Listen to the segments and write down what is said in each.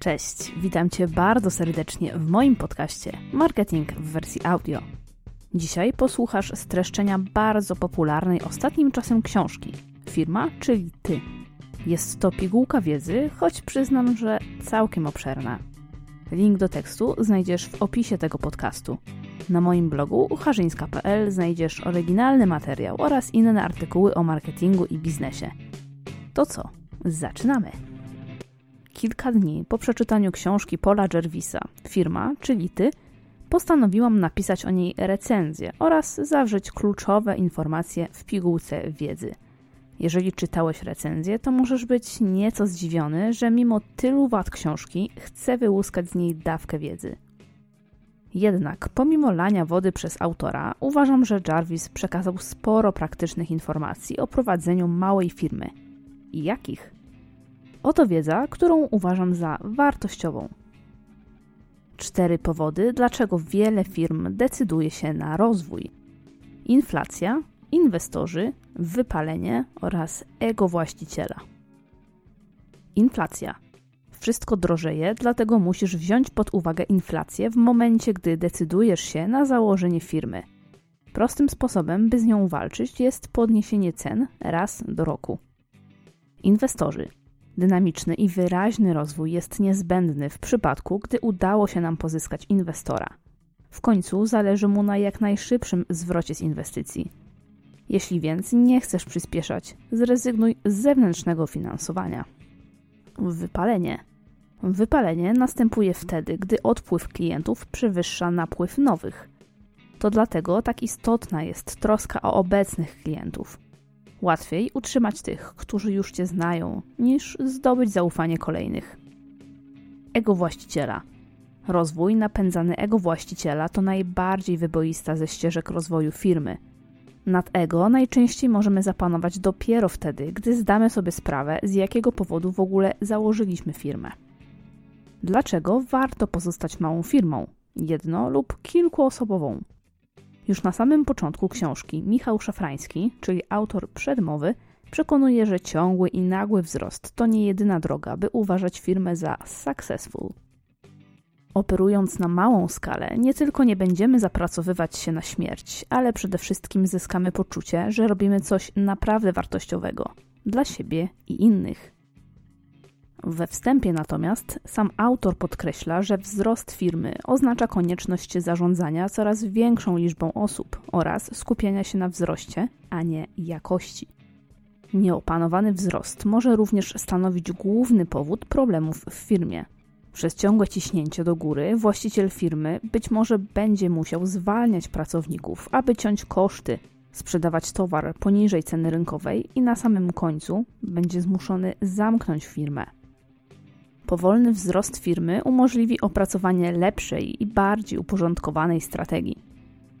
Cześć, witam Cię bardzo serdecznie w moim podcaście Marketing w wersji audio. Dzisiaj posłuchasz streszczenia bardzo popularnej ostatnim czasem książki Firma, czyli Ty. Jest to pigułka wiedzy, choć przyznam, że całkiem obszerna. Link do tekstu znajdziesz w opisie tego podcastu. Na moim blogu ucharzyńska.pl znajdziesz oryginalny materiał oraz inne artykuły o marketingu i biznesie. To co? Zaczynamy! Kilka dni po przeczytaniu książki Paula Jervisa, Firma, czyli Ty, postanowiłam napisać o niej recenzję oraz zawrzeć kluczowe informacje w pigułce wiedzy. Jeżeli czytałeś recenzję, to możesz być nieco zdziwiony, że mimo tylu wad książki chcę wyłuskać z niej dawkę wiedzy. Jednak, pomimo lania wody przez autora, uważam, że Jarvis przekazał sporo praktycznych informacji o prowadzeniu małej firmy. Jakich? Oto wiedza, którą uważam za wartościową. Cztery powody, dlaczego wiele firm decyduje się na rozwój: inflacja, inwestorzy, wypalenie oraz ego właściciela. Inflacja. Wszystko drożeje, dlatego musisz wziąć pod uwagę inflację w momencie, gdy decydujesz się na założenie firmy. Prostym sposobem, by z nią walczyć, jest podniesienie cen raz do roku. Inwestorzy. Dynamiczny i wyraźny rozwój jest niezbędny w przypadku, gdy udało się nam pozyskać inwestora. W końcu zależy mu na jak najszybszym zwrocie z inwestycji. Jeśli więc nie chcesz przyspieszać, zrezygnuj z zewnętrznego finansowania. Wypalenie. Wypalenie następuje wtedy, gdy odpływ klientów przewyższa napływ nowych. To dlatego tak istotna jest troska o obecnych klientów. Łatwiej utrzymać tych, którzy już Cię znają, niż zdobyć zaufanie kolejnych. Ego właściciela. Rozwój napędzany ego właściciela to najbardziej wyboista ze ścieżek rozwoju firmy. Nad ego najczęściej możemy zapanować dopiero wtedy, gdy zdamy sobie sprawę, z jakiego powodu w ogóle założyliśmy firmę. Dlaczego warto pozostać małą firmą, jedno lub kilkuosobową? Już na samym początku książki Michał Szafrański, czyli autor przedmowy, przekonuje, że ciągły i nagły wzrost to nie jedyna droga, by uważać firmę za successful. Operując na małą skalę, nie tylko nie będziemy zapracowywać się na śmierć, ale przede wszystkim zyskamy poczucie, że robimy coś naprawdę wartościowego dla siebie i innych. We wstępie natomiast sam autor podkreśla, że wzrost firmy oznacza konieczność zarządzania coraz większą liczbą osób oraz skupiania się na wzroście, a nie jakości. Nieopanowany wzrost może również stanowić główny powód problemów w firmie. Przez ciągłe ciśnięcie do góry właściciel firmy być może będzie musiał zwalniać pracowników, aby ciąć koszty, sprzedawać towar poniżej ceny rynkowej i na samym końcu będzie zmuszony zamknąć firmę. Powolny wzrost firmy umożliwi opracowanie lepszej i bardziej uporządkowanej strategii.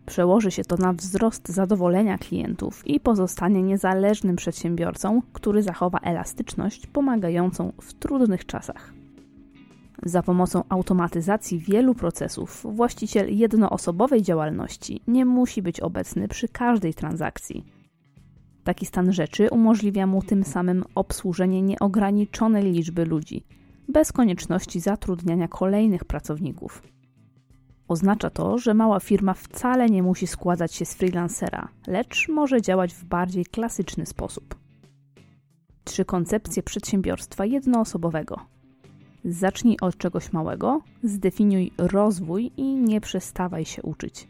Przełoży się to na wzrost zadowolenia klientów i pozostanie niezależnym przedsiębiorcą, który zachowa elastyczność pomagającą w trudnych czasach. Za pomocą automatyzacji wielu procesów właściciel jednoosobowej działalności nie musi być obecny przy każdej transakcji. Taki stan rzeczy umożliwia mu tym samym obsłużenie nieograniczonej liczby ludzi, bez konieczności zatrudniania kolejnych pracowników. Oznacza to, że mała firma wcale nie musi składać się z freelancera, lecz może działać w bardziej klasyczny sposób. Trzy koncepcje przedsiębiorstwa jednoosobowego. Zacznij od czegoś małego, zdefiniuj rozwój i nie przestawaj się uczyć.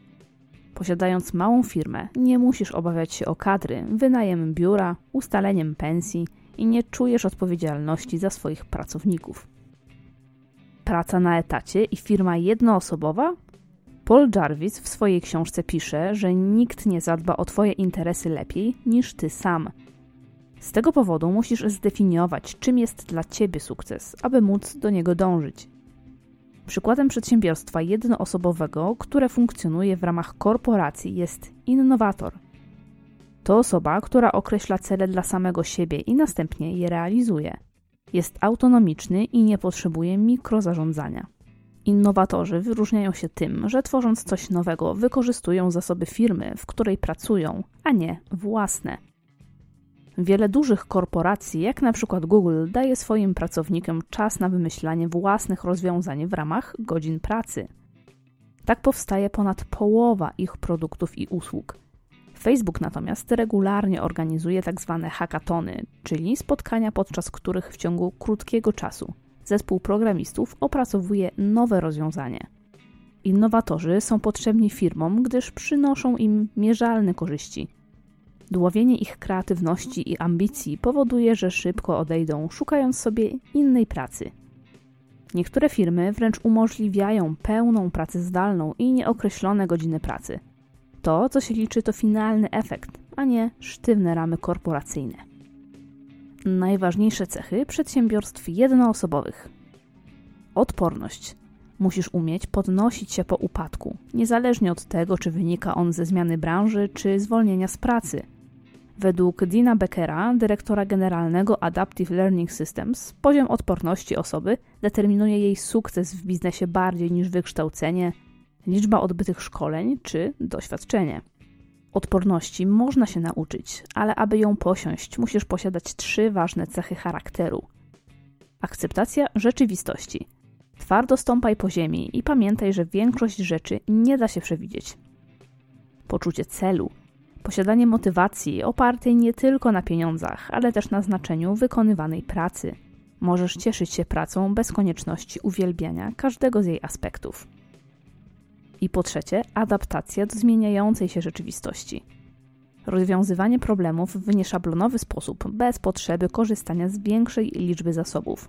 Posiadając małą firmę, nie musisz obawiać się o kadry, wynajem biura, ustaleniem pensji i nie czujesz odpowiedzialności za swoich pracowników. Praca na etacie i firma jednoosobowa? Paul Jarvis w swojej książce pisze, że nikt nie zadba o Twoje interesy lepiej niż Ty sam. Z tego powodu musisz zdefiniować, czym jest dla Ciebie sukces, aby móc do niego dążyć. Przykładem przedsiębiorstwa jednoosobowego, które funkcjonuje w ramach korporacji, jest innowator – to osoba, która określa cele dla samego siebie i następnie je realizuje. Jest autonomiczny i nie potrzebuje mikrozarządzania. Innowatorzy wyróżniają się tym, że tworząc coś nowego, wykorzystują zasoby firmy, w której pracują, a nie własne. Wiele dużych korporacji, jak na przykład Google, daje swoim pracownikom czas na wymyślanie własnych rozwiązań w ramach godzin pracy. Tak powstaje ponad połowa ich produktów i usług. Facebook natomiast regularnie organizuje. Tak hackatony, czyli spotkania, podczas których w ciągu krótkiego czasu zespół programistów opracowuje nowe rozwiązanie. Innowatorzy są potrzebni firmom, gdyż przynoszą im mierzalne korzyści. Dławienie ich kreatywności i ambicji powoduje, że szybko odejdą, szukając sobie innej pracy. Niektóre firmy wręcz umożliwiają pełną pracę zdalną i nieokreślone godziny pracy. To, co się liczy, to finalny efekt, a nie sztywne ramy korporacyjne. Najważniejsze cechy przedsiębiorstw jednoosobowych: odporność. Musisz umieć podnosić się po upadku, niezależnie od tego, czy wynika on ze zmiany branży, czy zwolnienia z pracy. Według Dina Beckera, dyrektora generalnego Adaptive Learning Systems, poziom odporności osoby determinuje jej sukces w biznesie bardziej niż wykształcenie, liczba odbytych szkoleń czy doświadczenie. Odporności można się nauczyć, ale aby ją posiąść, musisz posiadać trzy ważne cechy charakteru: akceptacja rzeczywistości. Twardo stąpaj po ziemi i pamiętaj, że większość rzeczy nie da się przewidzieć. Poczucie celu. Posiadanie motywacji opartej nie tylko na pieniądzach, ale też na znaczeniu wykonywanej pracy. Możesz cieszyć się pracą bez konieczności uwielbiania każdego z jej aspektów. I po trzecie, adaptacja do zmieniającej się rzeczywistości. Rozwiązywanie problemów w nieszablonowy sposób, bez potrzeby korzystania z większej liczby zasobów.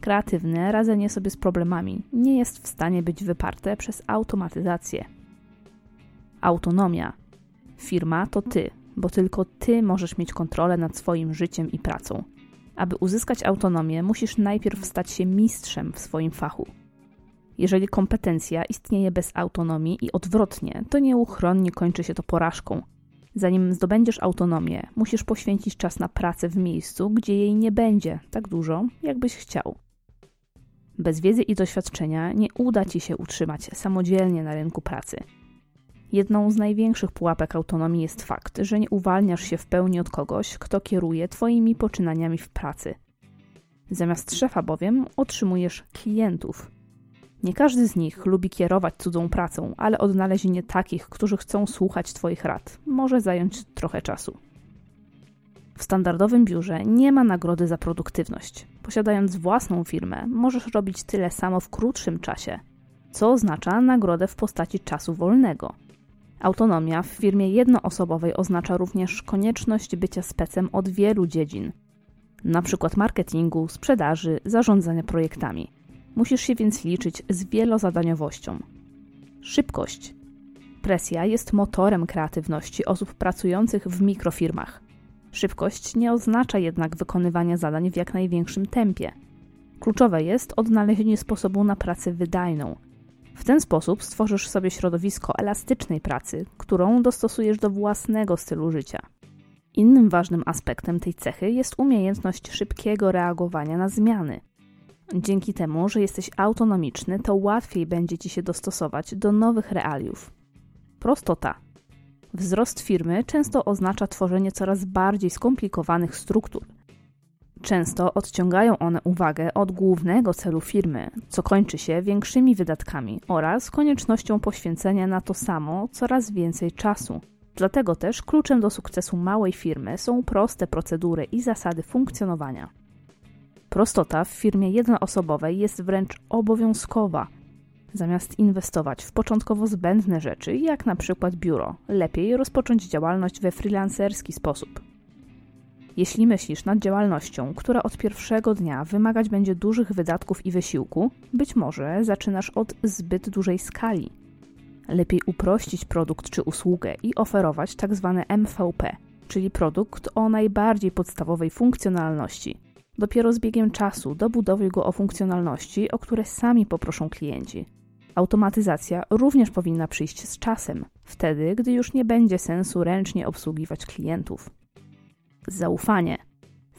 Kreatywne radzenie sobie z problemami nie jest w stanie być wyparte przez automatyzację. Autonomia. Firma to ty, bo tylko ty możesz mieć kontrolę nad swoim życiem i pracą. Aby uzyskać autonomię, musisz najpierw stać się mistrzem w swoim fachu. Jeżeli kompetencja istnieje bez autonomii i odwrotnie, to nieuchronnie kończy się to porażką. Zanim zdobędziesz autonomię, musisz poświęcić czas na pracę w miejscu, gdzie jej nie będzie tak dużo, jakbyś chciał. Bez wiedzy i doświadczenia nie uda ci się utrzymać samodzielnie na rynku pracy. Jedną z największych pułapek autonomii jest fakt, że nie uwalniasz się w pełni od kogoś, kto kieruje Twoimi poczynaniami w pracy. Zamiast szefa bowiem otrzymujesz klientów, nie każdy z nich lubi kierować cudzą pracą, ale odnalezienie takich, którzy chcą słuchać Twoich rad, może zająć trochę czasu. W standardowym biurze nie ma nagrody za produktywność. Posiadając własną firmę, możesz robić tyle samo w krótszym czasie, co oznacza nagrodę w postaci czasu wolnego. Autonomia w firmie jednoosobowej oznacza również konieczność bycia specem od wielu dziedzin, np. marketingu, sprzedaży, zarządzania projektami. Musisz się więc liczyć z wielozadaniowością. Szybkość. Presja jest motorem kreatywności osób pracujących w mikrofirmach. Szybkość nie oznacza jednak wykonywania zadań w jak największym tempie. Kluczowe jest odnalezienie sposobu na pracę wydajną. W ten sposób stworzysz sobie środowisko elastycznej pracy, którą dostosujesz do własnego stylu życia. Innym ważnym aspektem tej cechy jest umiejętność szybkiego reagowania na zmiany. Dzięki temu, że jesteś autonomiczny, to łatwiej będzie ci się dostosować do nowych realiów. Prostota. Wzrost firmy często oznacza tworzenie coraz bardziej skomplikowanych struktur. Często odciągają one uwagę od głównego celu firmy, co kończy się większymi wydatkami oraz koniecznością poświęcenia na to samo coraz więcej czasu. Dlatego też kluczem do sukcesu małej firmy są proste procedury i zasady funkcjonowania. Prostota w firmie jednoosobowej jest wręcz obowiązkowa. Zamiast inwestować w początkowo zbędne rzeczy, jak na przykład biuro, lepiej rozpocząć działalność we freelancerski sposób. Jeśli myślisz nad działalnością, która od pierwszego dnia wymagać będzie dużych wydatków i wysiłku, być może zaczynasz od zbyt dużej skali. Lepiej uprościć produkt czy usługę i oferować tzw. Tak MVP, czyli produkt o najbardziej podstawowej funkcjonalności – Dopiero z biegiem czasu dobudowy go o funkcjonalności, o które sami poproszą klienci. Automatyzacja również powinna przyjść z czasem, wtedy, gdy już nie będzie sensu ręcznie obsługiwać klientów. Zaufanie.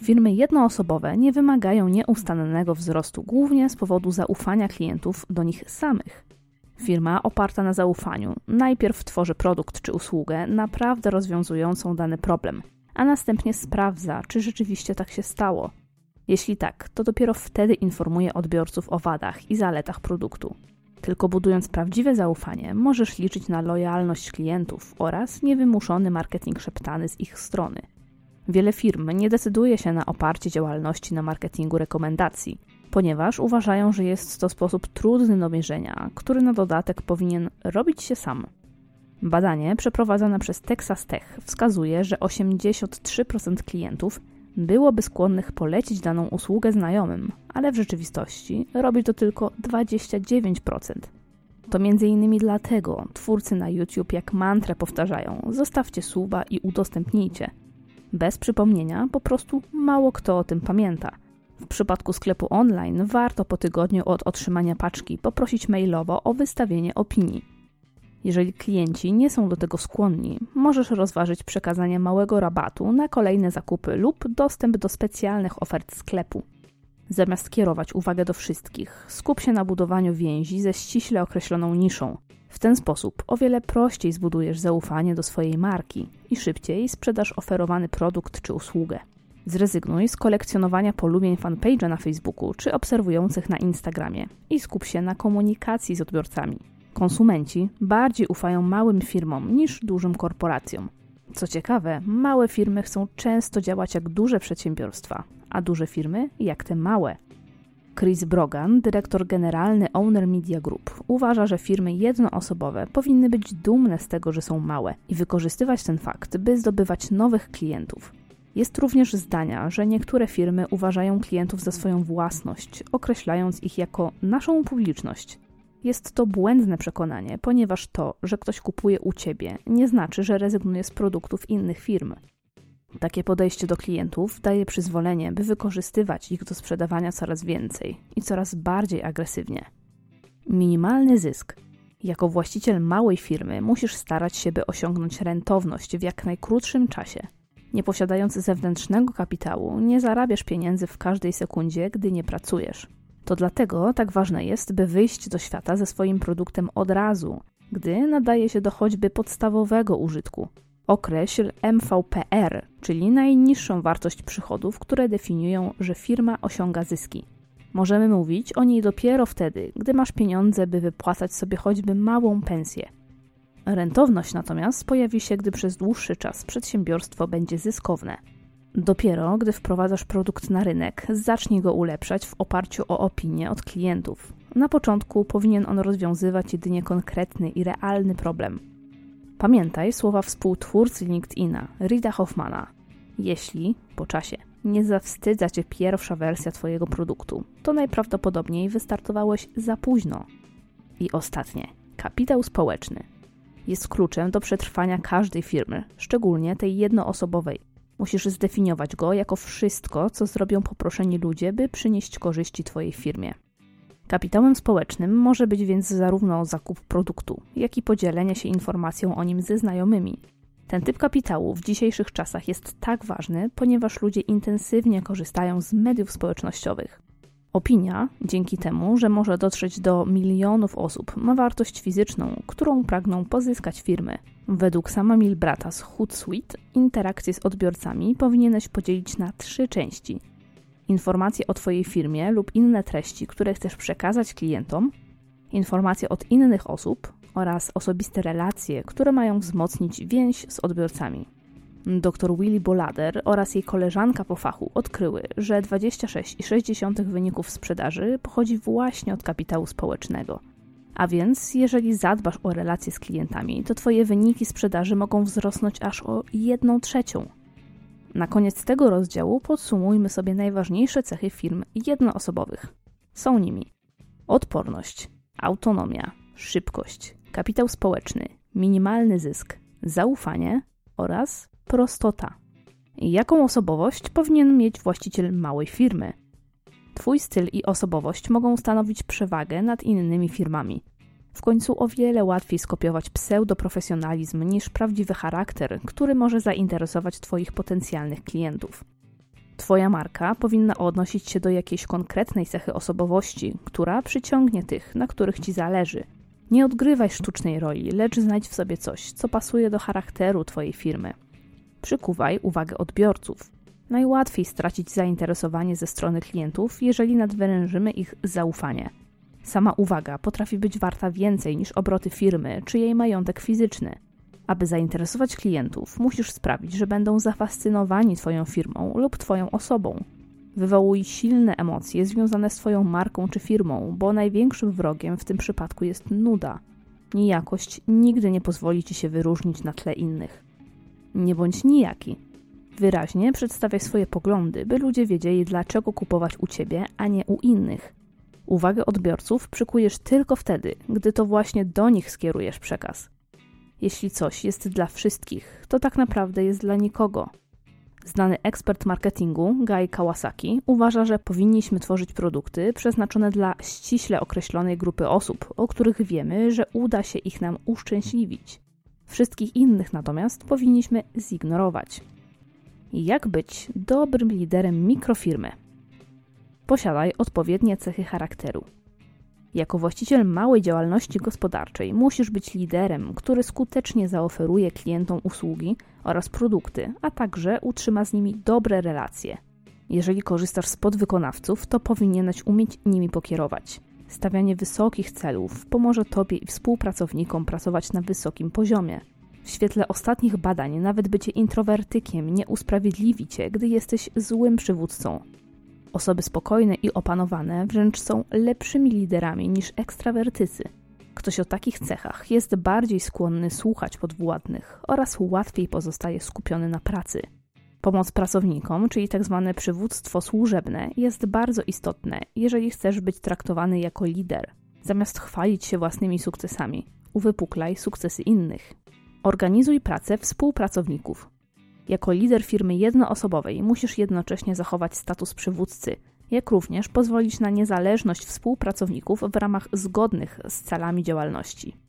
Firmy jednoosobowe nie wymagają nieustannego wzrostu głównie z powodu zaufania klientów do nich samych. Firma oparta na zaufaniu najpierw tworzy produkt czy usługę naprawdę rozwiązującą dany problem, a następnie sprawdza, czy rzeczywiście tak się stało. Jeśli tak, to dopiero wtedy informuje odbiorców o wadach i zaletach produktu. Tylko budując prawdziwe zaufanie, możesz liczyć na lojalność klientów oraz niewymuszony marketing szeptany z ich strony. Wiele firm nie decyduje się na oparcie działalności na marketingu rekomendacji, ponieważ uważają, że jest to sposób trudny do mierzenia, który na dodatek powinien robić się sam. Badanie przeprowadzone przez Texas Tech wskazuje, że 83% klientów byłoby skłonnych polecić daną usługę znajomym, ale w rzeczywistości robi to tylko 29%. To innymi dlatego twórcy na YouTube jak mantrę powtarzają: zostawcie suba i udostępnijcie. Bez przypomnienia po prostu mało kto o tym pamięta. W przypadku sklepu online warto po tygodniu od otrzymania paczki poprosić mailowo o wystawienie opinii. Jeżeli klienci nie są do tego skłonni, możesz rozważyć przekazanie małego rabatu na kolejne zakupy lub dostęp do specjalnych ofert sklepu. Zamiast kierować uwagę do wszystkich, skup się na budowaniu więzi ze ściśle określoną niszą. W ten sposób o wiele prościej zbudujesz zaufanie do swojej marki i szybciej sprzedasz oferowany produkt czy usługę. Zrezygnuj z kolekcjonowania polubień fanpage'a na Facebooku czy obserwujących na Instagramie i skup się na komunikacji z odbiorcami. Konsumenci bardziej ufają małym firmom niż dużym korporacjom. Co ciekawe, małe firmy chcą często działać jak duże przedsiębiorstwa, a duże firmy jak te małe. Chris Brogan, dyrektor generalny Owner Media Group, uważa, że firmy jednoosobowe powinny być dumne z tego, że są małe i wykorzystywać ten fakt, by zdobywać nowych klientów. Jest również zdania, że niektóre firmy uważają klientów za swoją własność, określając ich jako naszą publiczność. Jest to błędne przekonanie, ponieważ to, że ktoś kupuje u ciebie, nie znaczy, że rezygnuje z produktów innych firm. Takie podejście do klientów daje przyzwolenie, by wykorzystywać ich do sprzedawania coraz więcej i coraz bardziej agresywnie. Minimalny zysk. Jako właściciel małej firmy musisz starać się, by osiągnąć rentowność w jak najkrótszym czasie. Nie posiadając zewnętrznego kapitału, nie zarabiasz pieniędzy w każdej sekundzie, gdy nie pracujesz. To dlatego tak ważne jest, by wyjść do świata ze swoim produktem od razu, gdy nadaje się do choćby podstawowego użytku. Określ MVPR, czyli najniższą wartość przychodów, które definiują, że firma osiąga zyski. Możemy mówić o niej dopiero wtedy, gdy masz pieniądze, by wypłacać sobie choćby małą pensję. Rentowność natomiast pojawi się, gdy przez dłuższy czas przedsiębiorstwo będzie zyskowne. Dopiero gdy wprowadzasz produkt na rynek, zacznij go ulepszać w oparciu o opinie od klientów. Na początku powinien on rozwiązywać jedynie konkretny i realny problem. Pamiętaj słowa współtwórcy LinkedIna, Rida Hoffmana. Jeśli, po czasie, nie zawstydza cię pierwsza wersja twojego produktu, to najprawdopodobniej wystartowałeś za późno. I ostatnie, kapitał społeczny. Jest kluczem do przetrwania każdej firmy, szczególnie tej jednoosobowej Musisz zdefiniować go jako wszystko, co zrobią poproszeni ludzie, by przynieść korzyści Twojej firmie. Kapitałem społecznym może być więc zarówno zakup produktu, jak i podzielenie się informacją o nim ze znajomymi. Ten typ kapitału w dzisiejszych czasach jest tak ważny, ponieważ ludzie intensywnie korzystają z mediów społecznościowych. Opinia, dzięki temu, że może dotrzeć do milionów osób, ma wartość fizyczną, którą pragną pozyskać firmy. Według sama Milbrata z Hootsuite interakcje z odbiorcami powinieneś podzielić na trzy części. Informacje o Twojej firmie lub inne treści, które chcesz przekazać klientom, informacje od innych osób oraz osobiste relacje, które mają wzmocnić więź z odbiorcami. Dr Willy Bolader oraz jej koleżanka po fachu odkryły, że 26,6 wyników sprzedaży pochodzi właśnie od kapitału społecznego. A więc, jeżeli zadbasz o relacje z klientami, to Twoje wyniki sprzedaży mogą wzrosnąć aż o 1 trzecią. Na koniec tego rozdziału podsumujmy sobie najważniejsze cechy firm jednoosobowych. Są nimi odporność, autonomia, szybkość, kapitał społeczny, minimalny zysk, zaufanie oraz prostota. Jaką osobowość powinien mieć właściciel małej firmy? Twój styl i osobowość mogą stanowić przewagę nad innymi firmami. W końcu o wiele łatwiej skopiować pseudoprofesjonalizm niż prawdziwy charakter, który może zainteresować Twoich potencjalnych klientów. Twoja marka powinna odnosić się do jakiejś konkretnej cechy osobowości, która przyciągnie tych, na których Ci zależy. Nie odgrywaj sztucznej roli, lecz znajdź w sobie coś, co pasuje do charakteru Twojej firmy. Przykuwaj uwagę odbiorców. Najłatwiej stracić zainteresowanie ze strony klientów, jeżeli nadwyrężymy ich zaufanie. Sama uwaga potrafi być warta więcej niż obroty firmy czy jej majątek fizyczny. Aby zainteresować klientów, musisz sprawić, że będą zafascynowani Twoją firmą lub Twoją osobą. Wywołuj silne emocje związane z Twoją marką czy firmą, bo największym wrogiem w tym przypadku jest nuda. Nijakość nigdy nie pozwoli Ci się wyróżnić na tle innych. Nie bądź nijaki. Wyraźnie przedstawiaj swoje poglądy, by ludzie wiedzieli, dlaczego kupować u Ciebie, a nie u innych. Uwagę odbiorców przykujesz tylko wtedy, gdy to właśnie do nich skierujesz przekaz. Jeśli coś jest dla wszystkich, to tak naprawdę jest dla nikogo. Znany ekspert marketingu Guy Kawasaki uważa, że powinniśmy tworzyć produkty przeznaczone dla ściśle określonej grupy osób, o których wiemy, że uda się ich nam uszczęśliwić. Wszystkich innych natomiast powinniśmy zignorować. Jak być dobrym liderem mikrofirmy? Posiadaj odpowiednie cechy charakteru. Jako właściciel małej działalności gospodarczej musisz być liderem, który skutecznie zaoferuje klientom usługi oraz produkty, a także utrzyma z nimi dobre relacje. Jeżeli korzystasz z podwykonawców, to powinieneś umieć nimi pokierować. Stawianie wysokich celów pomoże Tobie i współpracownikom pracować na wysokim poziomie. W świetle ostatnich badań, nawet bycie introwertykiem nie usprawiedliwi Cię, gdy jesteś złym przywódcą. Osoby spokojne i opanowane wręcz są lepszymi liderami niż ekstrawertycy. Ktoś o takich cechach jest bardziej skłonny słuchać podwładnych oraz łatwiej pozostaje skupiony na pracy. Pomoc pracownikom, czyli tzw. Tak przywództwo służebne, jest bardzo istotne, jeżeli chcesz być traktowany jako lider. Zamiast chwalić się własnymi sukcesami, uwypuklaj sukcesy innych. Organizuj pracę współpracowników. Jako lider firmy jednoosobowej musisz jednocześnie zachować status przywódcy, jak również pozwolić na niezależność współpracowników w ramach zgodnych z celami działalności.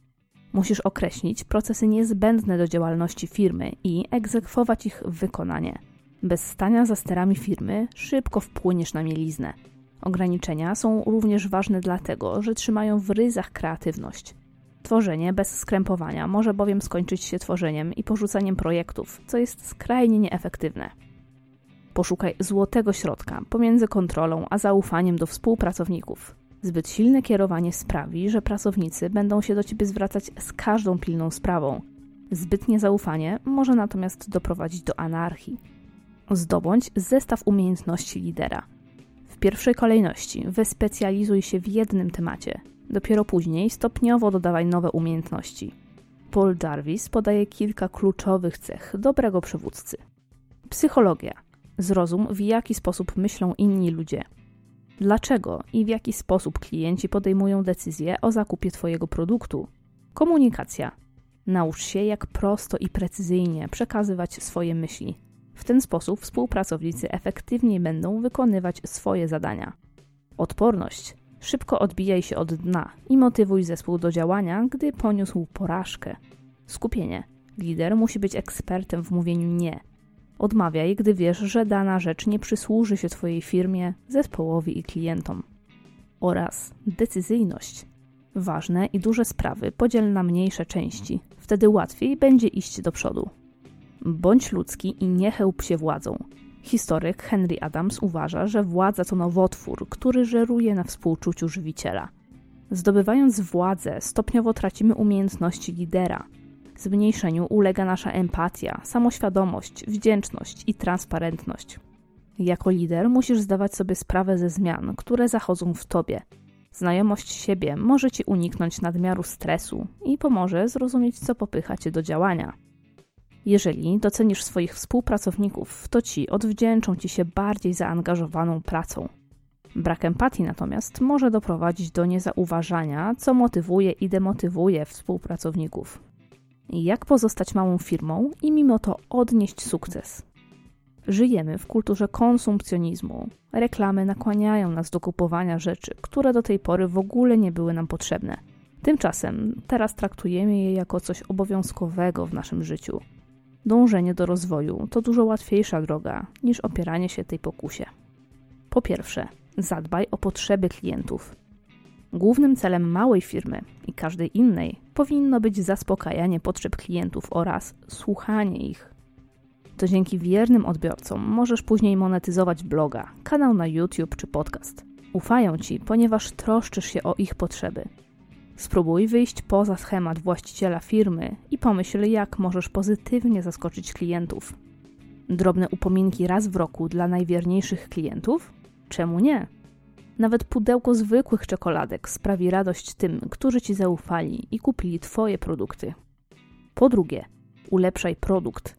Musisz określić procesy niezbędne do działalności firmy i egzekwować ich wykonanie. Bez stania za sterami firmy szybko wpłyniesz na mieliznę. Ograniczenia są również ważne dlatego, że trzymają w ryzach kreatywność. Tworzenie bez skrępowania może bowiem skończyć się tworzeniem i porzucaniem projektów, co jest skrajnie nieefektywne. Poszukaj złotego środka pomiędzy kontrolą a zaufaniem do współpracowników. Zbyt silne kierowanie sprawi, że pracownicy będą się do ciebie zwracać z każdą pilną sprawą. Zbytnie zaufanie może natomiast doprowadzić do anarchii. Zdobądź zestaw umiejętności lidera. W pierwszej kolejności wyspecjalizuj się w jednym temacie, Dopiero później stopniowo dodawaj nowe umiejętności. Paul Jarvis podaje kilka kluczowych cech dobrego przywódcy. Psychologia. Zrozum, w jaki sposób myślą inni ludzie. Dlaczego i w jaki sposób klienci podejmują decyzje o zakupie Twojego produktu. Komunikacja. Naucz się, jak prosto i precyzyjnie przekazywać swoje myśli. W ten sposób współpracownicy efektywniej będą wykonywać swoje zadania. Odporność Szybko odbijaj się od dna i motywuj zespół do działania, gdy poniósł porażkę. Skupienie. Lider musi być ekspertem w mówieniu nie. Odmawiaj, gdy wiesz, że dana rzecz nie przysłuży się Twojej firmie, zespołowi i klientom. Oraz decyzyjność. Ważne i duże sprawy podziel na mniejsze części, wtedy łatwiej będzie iść do przodu. Bądź ludzki i nie chełp się władzą. Historyk Henry Adams uważa, że władza to nowotwór, który żeruje na współczuciu żywiciela. Zdobywając władzę, stopniowo tracimy umiejętności lidera. Zmniejszeniu ulega nasza empatia, samoświadomość, wdzięczność i transparentność. Jako lider musisz zdawać sobie sprawę ze zmian, które zachodzą w tobie. Znajomość siebie może ci uniknąć nadmiaru stresu i pomoże zrozumieć, co popycha cię do działania. Jeżeli docenisz swoich współpracowników, to ci odwdzięczą ci się bardziej zaangażowaną pracą. Brak empatii natomiast może doprowadzić do niezauważania, co motywuje i demotywuje współpracowników. Jak pozostać małą firmą i mimo to odnieść sukces? Żyjemy w kulturze konsumpcjonizmu. Reklamy nakłaniają nas do kupowania rzeczy, które do tej pory w ogóle nie były nam potrzebne. Tymczasem teraz traktujemy je jako coś obowiązkowego w naszym życiu dążenie do rozwoju to dużo łatwiejsza droga niż opieranie się tej pokusie. Po pierwsze, zadbaj o potrzeby klientów. Głównym celem małej firmy i każdej innej powinno być zaspokajanie potrzeb klientów oraz słuchanie ich. To dzięki wiernym odbiorcom możesz później monetyzować bloga, kanał na YouTube czy podcast. Ufają ci, ponieważ troszczysz się o ich potrzeby. Spróbuj wyjść poza schemat właściciela firmy i pomyśl, jak możesz pozytywnie zaskoczyć klientów. Drobne upominki raz w roku dla najwierniejszych klientów? Czemu nie? Nawet pudełko zwykłych czekoladek sprawi radość tym, którzy ci zaufali i kupili Twoje produkty. Po drugie, ulepszaj produkt.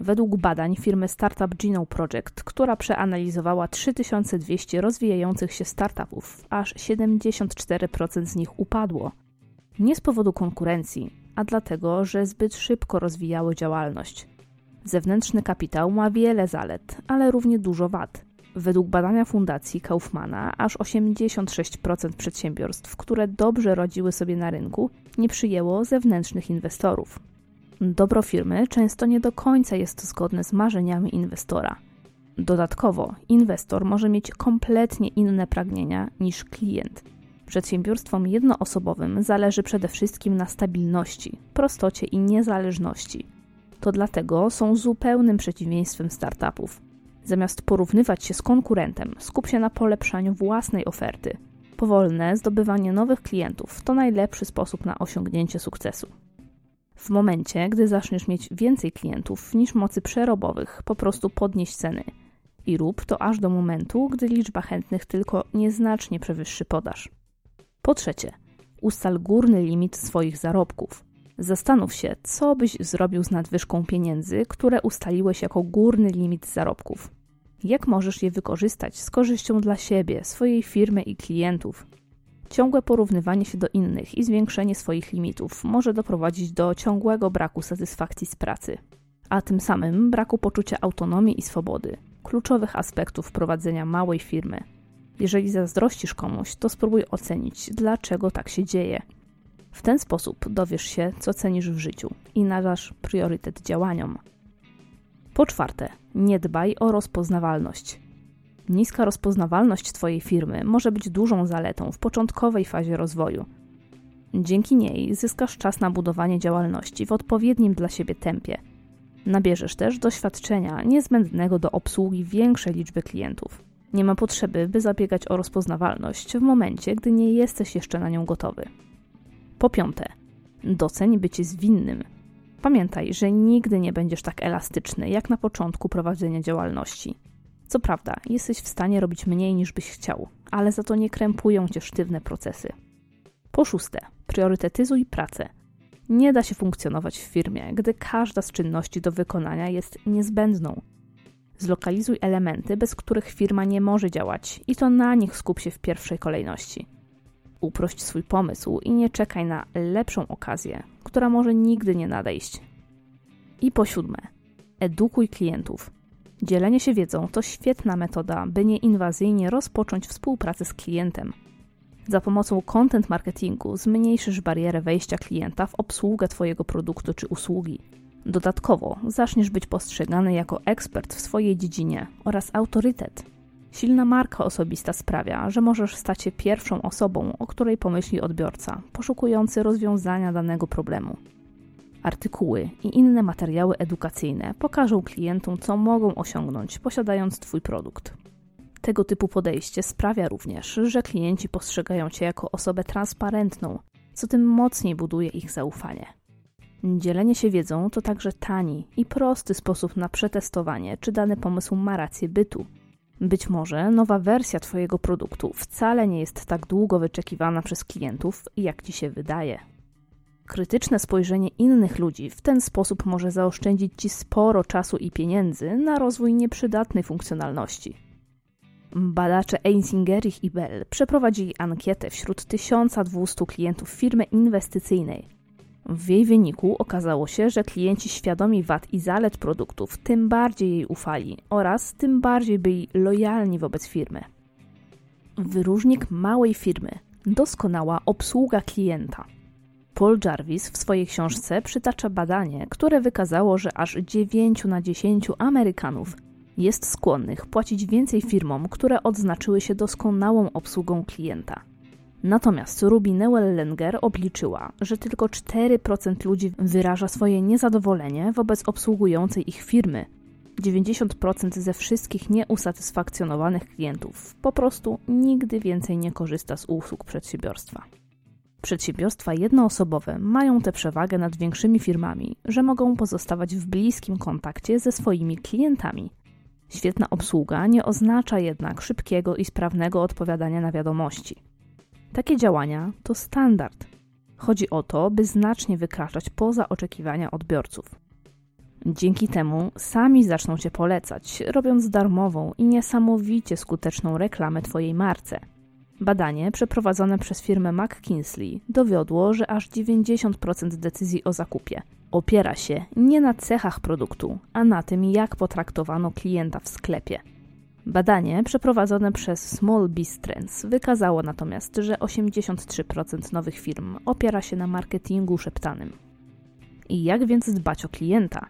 Według badań firmy Startup Geno Project, która przeanalizowała 3200 rozwijających się startupów, aż 74% z nich upadło. Nie z powodu konkurencji, a dlatego, że zbyt szybko rozwijały działalność. Zewnętrzny kapitał ma wiele zalet, ale równie dużo wad. Według badania Fundacji Kaufmana, aż 86% przedsiębiorstw, które dobrze rodziły sobie na rynku, nie przyjęło zewnętrznych inwestorów. Dobro firmy często nie do końca jest zgodne z marzeniami inwestora. Dodatkowo, inwestor może mieć kompletnie inne pragnienia niż klient. Przedsiębiorstwom jednoosobowym zależy przede wszystkim na stabilności, prostocie i niezależności. To dlatego są zupełnym przeciwieństwem startupów. Zamiast porównywać się z konkurentem, skup się na polepszaniu własnej oferty. Powolne zdobywanie nowych klientów to najlepszy sposób na osiągnięcie sukcesu. W momencie, gdy zaczniesz mieć więcej klientów niż mocy przerobowych, po prostu podnieś ceny. I rób to aż do momentu, gdy liczba chętnych tylko nieznacznie przewyższy podaż. Po trzecie, ustal górny limit swoich zarobków. Zastanów się, co byś zrobił z nadwyżką pieniędzy, które ustaliłeś jako górny limit zarobków. Jak możesz je wykorzystać z korzyścią dla siebie, swojej firmy i klientów? Ciągłe porównywanie się do innych i zwiększenie swoich limitów może doprowadzić do ciągłego braku satysfakcji z pracy, a tym samym braku poczucia autonomii i swobody, kluczowych aspektów prowadzenia małej firmy. Jeżeli zazdrościsz komuś, to spróbuj ocenić, dlaczego tak się dzieje. W ten sposób dowiesz się, co cenisz w życiu i nadasz priorytet działaniom. Po czwarte, nie dbaj o rozpoznawalność. Niska rozpoznawalność Twojej firmy może być dużą zaletą w początkowej fazie rozwoju. Dzięki niej zyskasz czas na budowanie działalności w odpowiednim dla siebie tempie. Nabierzesz też doświadczenia niezbędnego do obsługi większej liczby klientów. Nie ma potrzeby, by zabiegać o rozpoznawalność w momencie, gdy nie jesteś jeszcze na nią gotowy. Po piąte, doceń bycie zwinnym. Pamiętaj, że nigdy nie będziesz tak elastyczny jak na początku prowadzenia działalności. Co prawda, jesteś w stanie robić mniej niż byś chciał, ale za to nie krępują cię sztywne procesy. Po szóste, priorytetyzuj pracę. Nie da się funkcjonować w firmie, gdy każda z czynności do wykonania jest niezbędną. Zlokalizuj elementy, bez których firma nie może działać, i to na nich skup się w pierwszej kolejności. Uprość swój pomysł i nie czekaj na lepszą okazję, która może nigdy nie nadejść. I po siódme, edukuj klientów. Dzielenie się wiedzą to świetna metoda, by nieinwazyjnie rozpocząć współpracę z klientem. Za pomocą content marketingu zmniejszysz barierę wejścia klienta w obsługę Twojego produktu czy usługi. Dodatkowo zaczniesz być postrzegany jako ekspert w swojej dziedzinie oraz autorytet. Silna marka osobista sprawia, że możesz stać się pierwszą osobą, o której pomyśli odbiorca, poszukujący rozwiązania danego problemu. Artykuły i inne materiały edukacyjne pokażą klientom, co mogą osiągnąć, posiadając Twój produkt. Tego typu podejście sprawia również, że klienci postrzegają Cię jako osobę transparentną, co tym mocniej buduje ich zaufanie. Dzielenie się wiedzą to także tani i prosty sposób na przetestowanie, czy dany pomysł ma rację bytu. Być może nowa wersja Twojego produktu wcale nie jest tak długo wyczekiwana przez klientów, jak Ci się wydaje. Krytyczne spojrzenie innych ludzi w ten sposób może zaoszczędzić Ci sporo czasu i pieniędzy na rozwój nieprzydatnej funkcjonalności. Badacze Einsingerich i Bell przeprowadzili ankietę wśród 1200 klientów firmy inwestycyjnej. W jej wyniku okazało się, że klienci świadomi wad i zalet produktów tym bardziej jej ufali oraz tym bardziej byli lojalni wobec firmy. Wyróżnik małej firmy doskonała obsługa klienta – Paul Jarvis w swojej książce przytacza badanie, które wykazało, że aż 9 na 10 Amerykanów jest skłonnych płacić więcej firmom, które odznaczyły się doskonałą obsługą klienta. Natomiast Ruby Newell-Lenger obliczyła, że tylko 4% ludzi wyraża swoje niezadowolenie wobec obsługującej ich firmy, 90% ze wszystkich nieusatysfakcjonowanych klientów po prostu nigdy więcej nie korzysta z usług przedsiębiorstwa. Przedsiębiorstwa jednoosobowe mają tę przewagę nad większymi firmami, że mogą pozostawać w bliskim kontakcie ze swoimi klientami. Świetna obsługa nie oznacza jednak szybkiego i sprawnego odpowiadania na wiadomości. Takie działania to standard. Chodzi o to, by znacznie wykraczać poza oczekiwania odbiorców. Dzięki temu sami zaczną Cię polecać, robiąc darmową i niesamowicie skuteczną reklamę Twojej marce. Badanie przeprowadzone przez firmę McKinsey dowiodło, że aż 90% decyzji o zakupie opiera się nie na cechach produktu, a na tym, jak potraktowano klienta w sklepie. Badanie przeprowadzone przez Small Biz Trends wykazało natomiast, że 83% nowych firm opiera się na marketingu szeptanym. I jak więc dbać o klienta?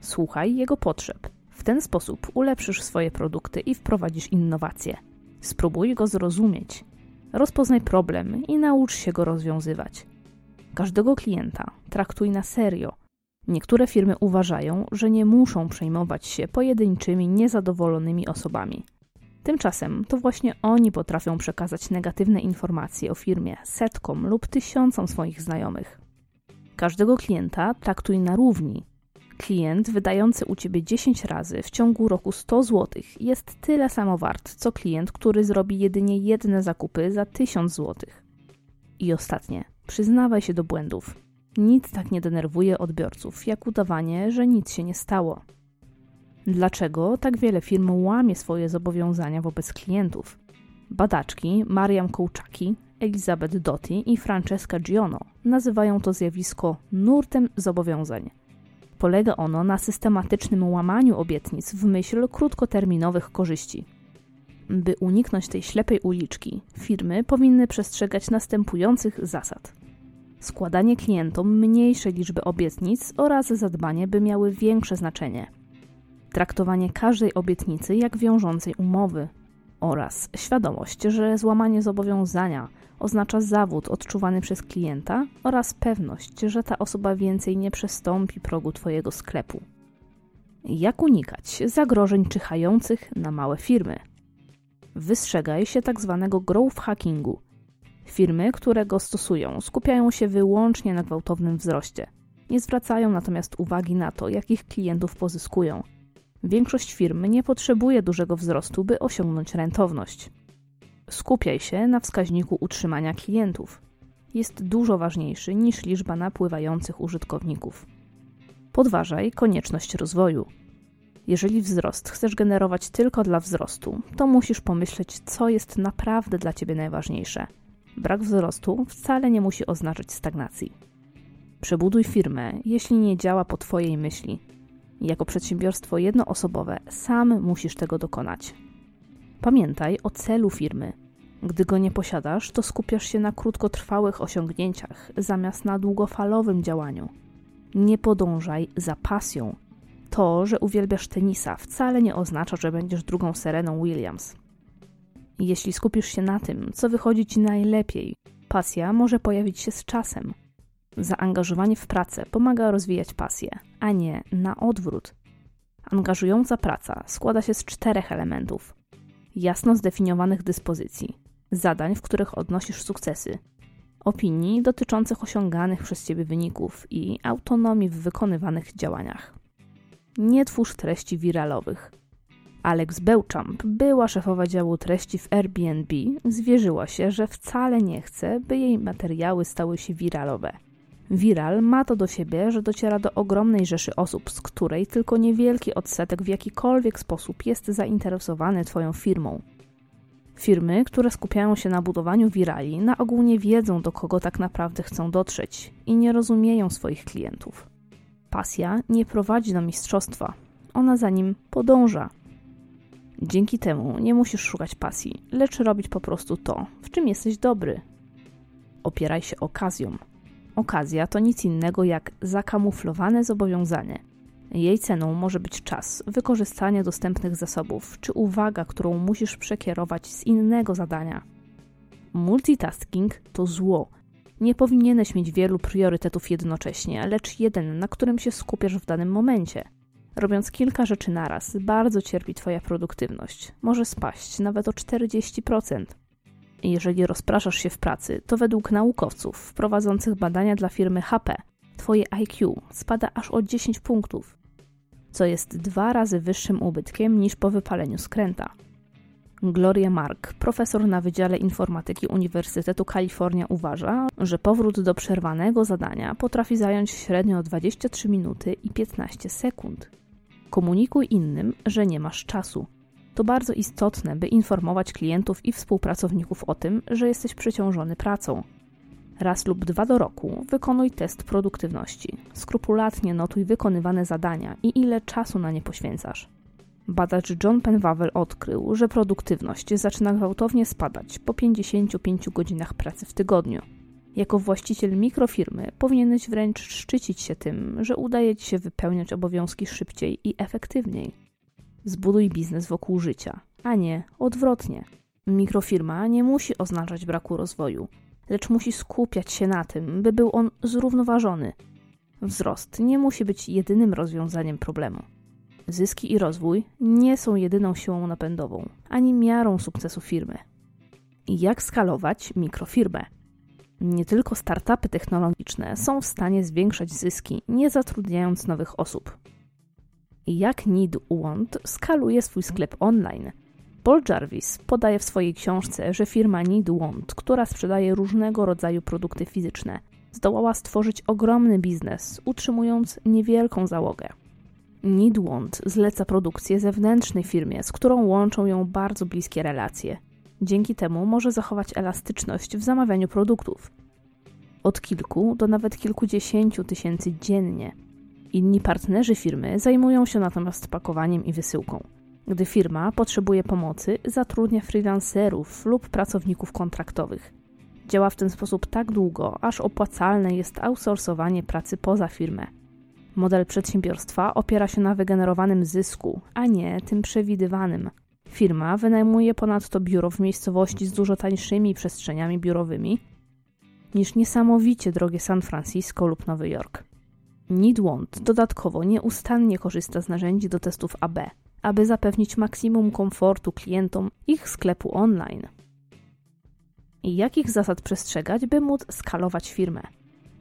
Słuchaj jego potrzeb. W ten sposób ulepszysz swoje produkty i wprowadzisz innowacje. Spróbuj go zrozumieć. Rozpoznaj problem i naucz się go rozwiązywać. Każdego klienta traktuj na serio. Niektóre firmy uważają, że nie muszą przejmować się pojedynczymi, niezadowolonymi osobami. Tymczasem to właśnie oni potrafią przekazać negatywne informacje o firmie setkom lub tysiącom swoich znajomych. Każdego klienta traktuj na równi Klient wydający u ciebie 10 razy w ciągu roku 100 zł jest tyle samo wart, co klient, który zrobi jedynie jedne zakupy za 1000 zł. I ostatnie, przyznawaj się do błędów. Nic tak nie denerwuje odbiorców, jak udawanie, że nic się nie stało. Dlaczego tak wiele firm łamie swoje zobowiązania wobec klientów? Badaczki Mariam Kołczaki, Elizabeth Doty i Francesca Giono nazywają to zjawisko nurtem zobowiązań. Polega ono na systematycznym łamaniu obietnic w myśl krótkoterminowych korzyści. By uniknąć tej ślepej uliczki, firmy powinny przestrzegać następujących zasad: składanie klientom mniejszej liczby obietnic oraz zadbanie, by miały większe znaczenie. Traktowanie każdej obietnicy jak wiążącej umowy oraz świadomość, że złamanie zobowiązania oznacza zawód odczuwany przez klienta oraz pewność, że ta osoba więcej nie przestąpi progu Twojego sklepu. Jak unikać zagrożeń czyhających na małe firmy? Wystrzegaj się tzw. Tak growth hackingu. Firmy, które go stosują, skupiają się wyłącznie na gwałtownym wzroście. Nie zwracają natomiast uwagi na to, jakich klientów pozyskują. Większość firm nie potrzebuje dużego wzrostu, by osiągnąć rentowność. Skupiaj się na wskaźniku utrzymania klientów. Jest dużo ważniejszy niż liczba napływających użytkowników. Podważaj konieczność rozwoju. Jeżeli wzrost chcesz generować tylko dla wzrostu, to musisz pomyśleć, co jest naprawdę dla ciebie najważniejsze. Brak wzrostu wcale nie musi oznaczać stagnacji. Przebuduj firmę, jeśli nie działa po Twojej myśli. Jako przedsiębiorstwo jednoosobowe sam musisz tego dokonać. Pamiętaj o celu firmy. Gdy go nie posiadasz, to skupiasz się na krótkotrwałych osiągnięciach zamiast na długofalowym działaniu. Nie podążaj za pasją. To, że uwielbiasz tenisa, wcale nie oznacza, że będziesz drugą Sereną Williams. Jeśli skupisz się na tym, co wychodzi ci najlepiej, pasja może pojawić się z czasem. Zaangażowanie w pracę pomaga rozwijać pasję, a nie na odwrót. Angażująca praca składa się z czterech elementów: jasno zdefiniowanych dyspozycji, zadań, w których odnosisz sukcesy, opinii dotyczących osiąganych przez ciebie wyników i autonomii w wykonywanych działaniach. Nie twórz treści wiralowych. Alex Beauchamp, była szefowa działu treści w Airbnb, zwierzyła się, że wcale nie chce, by jej materiały stały się wiralowe. Viral ma to do siebie, że dociera do ogromnej rzeszy osób, z której tylko niewielki odsetek w jakikolwiek sposób jest zainteresowany Twoją firmą. Firmy, które skupiają się na budowaniu wirali, na ogół nie wiedzą, do kogo tak naprawdę chcą dotrzeć i nie rozumieją swoich klientów. Pasja nie prowadzi do mistrzostwa, ona za nim podąża. Dzięki temu nie musisz szukać pasji, lecz robić po prostu to, w czym jesteś dobry. Opieraj się okazją. Okazja to nic innego jak zakamuflowane zobowiązanie. Jej ceną może być czas, wykorzystanie dostępnych zasobów czy uwaga, którą musisz przekierować z innego zadania. Multitasking to zło. Nie powinieneś mieć wielu priorytetów jednocześnie, lecz jeden, na którym się skupiasz w danym momencie. Robiąc kilka rzeczy naraz, bardzo cierpi Twoja produktywność. Może spaść nawet o 40%. Jeżeli rozpraszasz się w pracy, to według naukowców prowadzących badania dla firmy HP, Twoje IQ spada aż o 10 punktów, co jest dwa razy wyższym ubytkiem niż po wypaleniu skręta. Gloria Mark, profesor na Wydziale Informatyki Uniwersytetu Kalifornia, uważa, że powrót do przerwanego zadania potrafi zająć średnio 23 minuty i 15 sekund. Komunikuj innym, że nie masz czasu. To bardzo istotne, by informować klientów i współpracowników o tym, że jesteś przeciążony pracą. Raz lub dwa do roku wykonuj test produktywności. Skrupulatnie notuj wykonywane zadania i ile czasu na nie poświęcasz. Badacz John Penwavel odkrył, że produktywność zaczyna gwałtownie spadać po 55 godzinach pracy w tygodniu. Jako właściciel mikrofirmy powinieneś wręcz szczycić się tym, że udaje ci się wypełniać obowiązki szybciej i efektywniej. Zbuduj biznes wokół życia, a nie odwrotnie. Mikrofirma nie musi oznaczać braku rozwoju, lecz musi skupiać się na tym, by był on zrównoważony. Wzrost nie musi być jedynym rozwiązaniem problemu. Zyski i rozwój nie są jedyną siłą napędową, ani miarą sukcesu firmy. Jak skalować mikrofirmę? Nie tylko startupy technologiczne są w stanie zwiększać zyski, nie zatrudniając nowych osób. Jak Need Want skaluje swój sklep online? Paul Jarvis podaje w swojej książce, że firma Need Want, która sprzedaje różnego rodzaju produkty fizyczne, zdołała stworzyć ogromny biznes, utrzymując niewielką załogę. Need Want zleca produkcję zewnętrznej firmie, z którą łączą ją bardzo bliskie relacje. Dzięki temu może zachować elastyczność w zamawianiu produktów. Od kilku do nawet kilkudziesięciu tysięcy dziennie. Inni partnerzy firmy zajmują się natomiast pakowaniem i wysyłką. Gdy firma potrzebuje pomocy, zatrudnia freelancerów lub pracowników kontraktowych. Działa w ten sposób tak długo, aż opłacalne jest outsourcowanie pracy poza firmę. Model przedsiębiorstwa opiera się na wygenerowanym zysku, a nie tym przewidywanym. Firma wynajmuje ponadto biuro w miejscowości z dużo tańszymi przestrzeniami biurowymi niż niesamowicie drogie San Francisco lub Nowy Jork. Nidwant dodatkowo nieustannie korzysta z narzędzi do testów AB, aby zapewnić maksimum komfortu klientom ich sklepu online. I jakich zasad przestrzegać, by móc skalować firmę?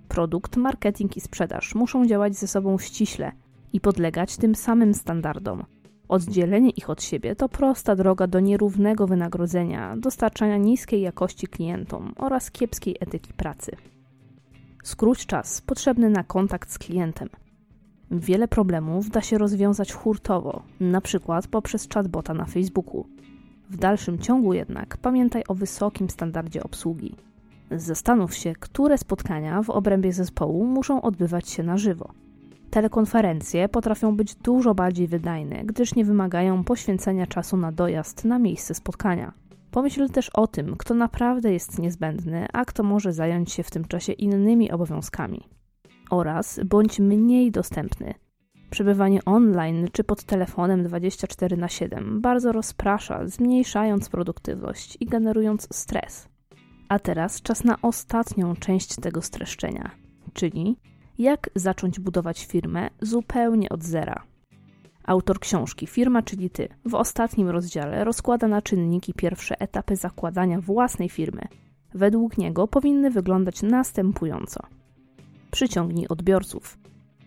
Produkt, marketing i sprzedaż muszą działać ze sobą ściśle i podlegać tym samym standardom. Oddzielenie ich od siebie to prosta droga do nierównego wynagrodzenia, dostarczania niskiej jakości klientom oraz kiepskiej etyki pracy. Skróć czas potrzebny na kontakt z klientem. Wiele problemów da się rozwiązać hurtowo, przykład poprzez chatbota na Facebooku. W dalszym ciągu jednak pamiętaj o wysokim standardzie obsługi. Zastanów się, które spotkania w obrębie zespołu muszą odbywać się na żywo. Telekonferencje potrafią być dużo bardziej wydajne, gdyż nie wymagają poświęcenia czasu na dojazd na miejsce spotkania. Pomyśl też o tym, kto naprawdę jest niezbędny, a kto może zająć się w tym czasie innymi obowiązkami. Oraz bądź mniej dostępny. Przebywanie online czy pod telefonem 24 na 7 bardzo rozprasza, zmniejszając produktywność i generując stres. A teraz czas na ostatnią część tego streszczenia, czyli jak zacząć budować firmę zupełnie od zera. Autor książki Firma, czyli ty, w ostatnim rozdziale rozkłada na czynniki pierwsze etapy zakładania własnej firmy. Według niego powinny wyglądać następująco: przyciągnij odbiorców,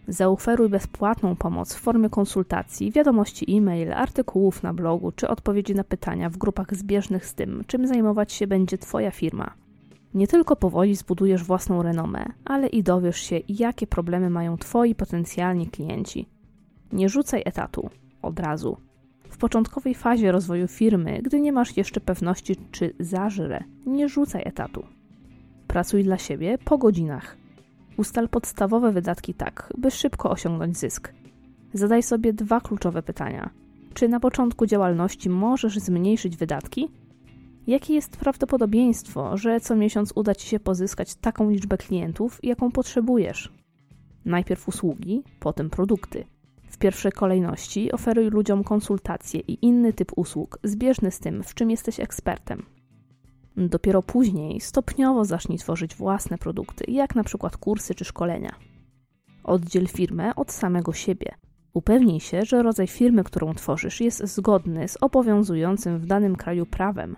zaoferuj bezpłatną pomoc w formie konsultacji, wiadomości e-mail, artykułów na blogu czy odpowiedzi na pytania w grupach zbieżnych z tym, czym zajmować się będzie Twoja firma. Nie tylko powoli zbudujesz własną renomę, ale i dowiesz się, jakie problemy mają Twoi potencjalni klienci. Nie rzucaj etatu od razu. W początkowej fazie rozwoju firmy, gdy nie masz jeszcze pewności, czy zażre, nie rzucaj etatu. Pracuj dla siebie po godzinach. Ustal podstawowe wydatki tak, by szybko osiągnąć zysk. Zadaj sobie dwa kluczowe pytania. Czy na początku działalności możesz zmniejszyć wydatki? Jakie jest prawdopodobieństwo, że co miesiąc uda Ci się pozyskać taką liczbę klientów, jaką potrzebujesz? Najpierw usługi, potem produkty. W pierwszej kolejności oferuj ludziom konsultacje i inny typ usług, zbieżny z tym, w czym jesteś ekspertem. Dopiero później stopniowo zacznij tworzyć własne produkty, jak na przykład kursy czy szkolenia. Oddziel firmę od samego siebie. Upewnij się, że rodzaj firmy, którą tworzysz, jest zgodny z obowiązującym w danym kraju prawem.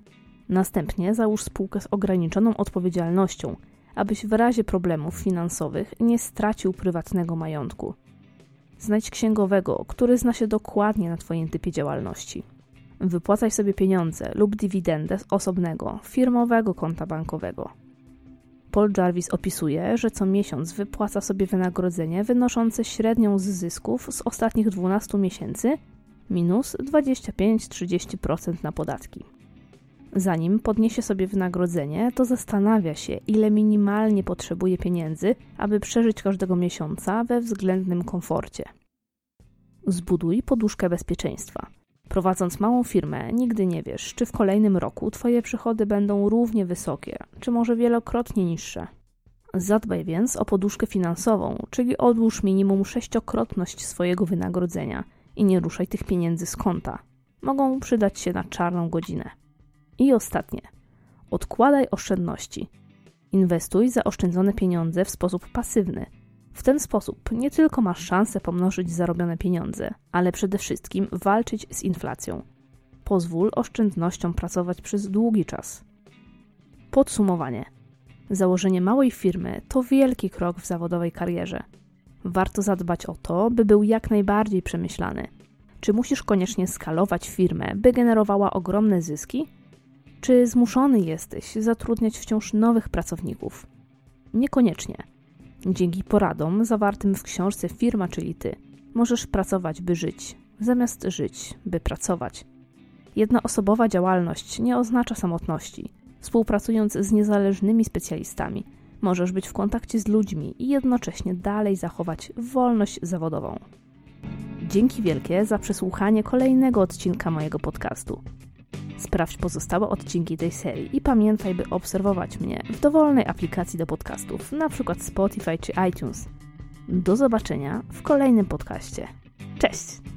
Następnie załóż spółkę z ograniczoną odpowiedzialnością, abyś w razie problemów finansowych nie stracił prywatnego majątku. Znajdź księgowego, który zna się dokładnie na Twoim typie działalności. Wypłacaj sobie pieniądze lub dywidendę z osobnego, firmowego konta bankowego. Paul Jarvis opisuje, że co miesiąc wypłaca sobie wynagrodzenie wynoszące średnią z zysków z ostatnich 12 miesięcy minus 25-30% na podatki. Zanim podniesie sobie wynagrodzenie, to zastanawia się, ile minimalnie potrzebuje pieniędzy, aby przeżyć każdego miesiąca we względnym komforcie. Zbuduj poduszkę bezpieczeństwa. Prowadząc małą firmę, nigdy nie wiesz, czy w kolejnym roku Twoje przychody będą równie wysokie, czy może wielokrotnie niższe. Zadbaj więc o poduszkę finansową, czyli odłóż minimum sześciokrotność swojego wynagrodzenia i nie ruszaj tych pieniędzy z konta. Mogą przydać się na czarną godzinę. I ostatnie. Odkładaj oszczędności. Inwestuj zaoszczędzone pieniądze w sposób pasywny. W ten sposób nie tylko masz szansę pomnożyć zarobione pieniądze, ale przede wszystkim walczyć z inflacją. Pozwól oszczędnościom pracować przez długi czas. Podsumowanie. Założenie małej firmy to wielki krok w zawodowej karierze. Warto zadbać o to, by był jak najbardziej przemyślany. Czy musisz koniecznie skalować firmę, by generowała ogromne zyski? Czy zmuszony jesteś zatrudniać wciąż nowych pracowników? Niekoniecznie. Dzięki poradom zawartym w książce Firma, czyli ty, możesz pracować, by żyć, zamiast żyć, by pracować. Jednoosobowa działalność nie oznacza samotności. Współpracując z niezależnymi specjalistami, możesz być w kontakcie z ludźmi i jednocześnie dalej zachować wolność zawodową. Dzięki wielkie za przesłuchanie kolejnego odcinka mojego podcastu. Sprawdź pozostałe odcinki tej serii i pamiętaj, by obserwować mnie w dowolnej aplikacji do podcastów, np. Spotify czy iTunes. Do zobaczenia w kolejnym podcaście. Cześć!